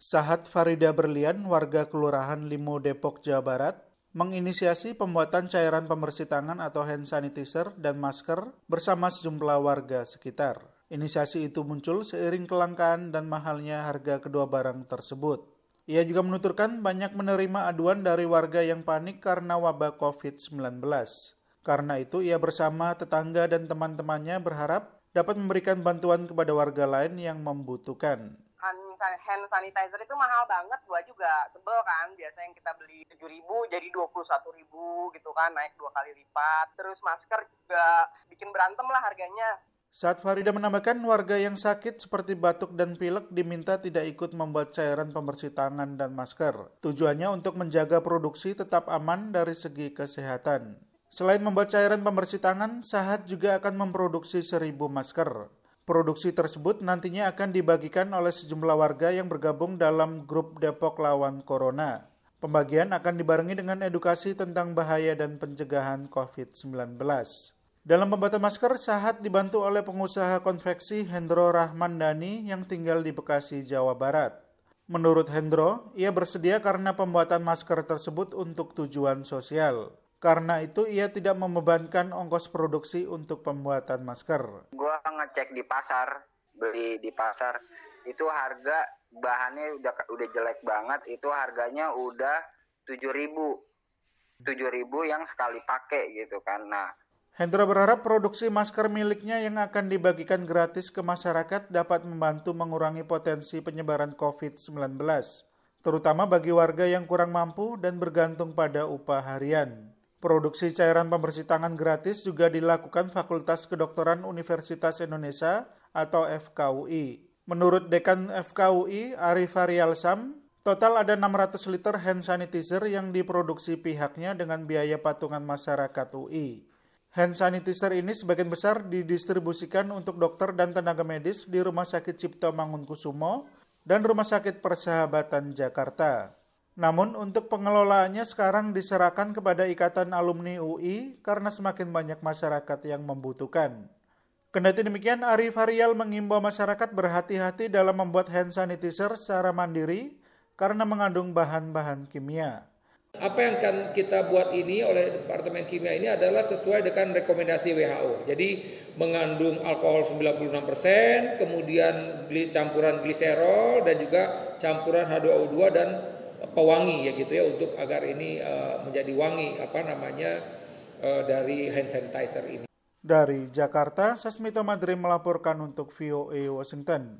Sahat Farida Berlian, warga Kelurahan Limo Depok, Jawa Barat, menginisiasi pembuatan cairan pembersih tangan atau hand sanitizer dan masker bersama sejumlah warga sekitar. Inisiasi itu muncul seiring kelangkaan dan mahalnya harga kedua barang tersebut. Ia juga menuturkan banyak menerima aduan dari warga yang panik karena wabah COVID-19. Karena itu, ia bersama tetangga dan teman-temannya berharap dapat memberikan bantuan kepada warga lain yang membutuhkan hand sanitizer itu mahal banget gua juga sebel kan biasa yang kita beli tujuh ribu jadi dua puluh satu ribu gitu kan naik dua kali lipat terus masker juga bikin berantem lah harganya saat Farida menambahkan warga yang sakit seperti batuk dan pilek diminta tidak ikut membuat cairan pembersih tangan dan masker. Tujuannya untuk menjaga produksi tetap aman dari segi kesehatan. Selain membuat cairan pembersih tangan, Sahat juga akan memproduksi seribu masker. Produksi tersebut nantinya akan dibagikan oleh sejumlah warga yang bergabung dalam grup Depok Lawan Corona. Pembagian akan dibarengi dengan edukasi tentang bahaya dan pencegahan COVID-19. Dalam pembuatan masker, Sahat dibantu oleh pengusaha konveksi Hendro Rahman Dani yang tinggal di Bekasi, Jawa Barat. Menurut Hendro, ia bersedia karena pembuatan masker tersebut untuk tujuan sosial. Karena itu ia tidak membebankan ongkos produksi untuk pembuatan masker. Gua ngecek di pasar, beli di pasar, itu harga bahannya udah udah jelek banget, itu harganya udah 7000 7000 yang sekali pakai gitu kan. Nah, Hendra berharap produksi masker miliknya yang akan dibagikan gratis ke masyarakat dapat membantu mengurangi potensi penyebaran COVID-19, terutama bagi warga yang kurang mampu dan bergantung pada upah harian. Produksi cairan pembersih tangan gratis juga dilakukan Fakultas Kedokteran Universitas Indonesia atau FKUI. Menurut Dekan FKUI, Arif Arialsam, total ada 600 liter hand sanitizer yang diproduksi pihaknya dengan biaya patungan masyarakat UI. Hand sanitizer ini sebagian besar didistribusikan untuk dokter dan tenaga medis di Rumah Sakit Cipto Mangunkusumo dan Rumah Sakit Persahabatan Jakarta. Namun untuk pengelolaannya sekarang diserahkan kepada Ikatan Alumni UI karena semakin banyak masyarakat yang membutuhkan. Kendati demikian, Arif Haryal mengimbau masyarakat berhati-hati dalam membuat hand sanitizer secara mandiri karena mengandung bahan-bahan kimia. Apa yang akan kita buat ini oleh Departemen Kimia ini adalah sesuai dengan rekomendasi WHO. Jadi mengandung alkohol 96%, kemudian campuran gliserol dan juga campuran H2O2 dan pewangi ya gitu ya untuk agar ini uh, menjadi wangi apa namanya uh, dari hand sanitizer ini. Dari Jakarta, Sasmito Madrim melaporkan untuk VOA Washington.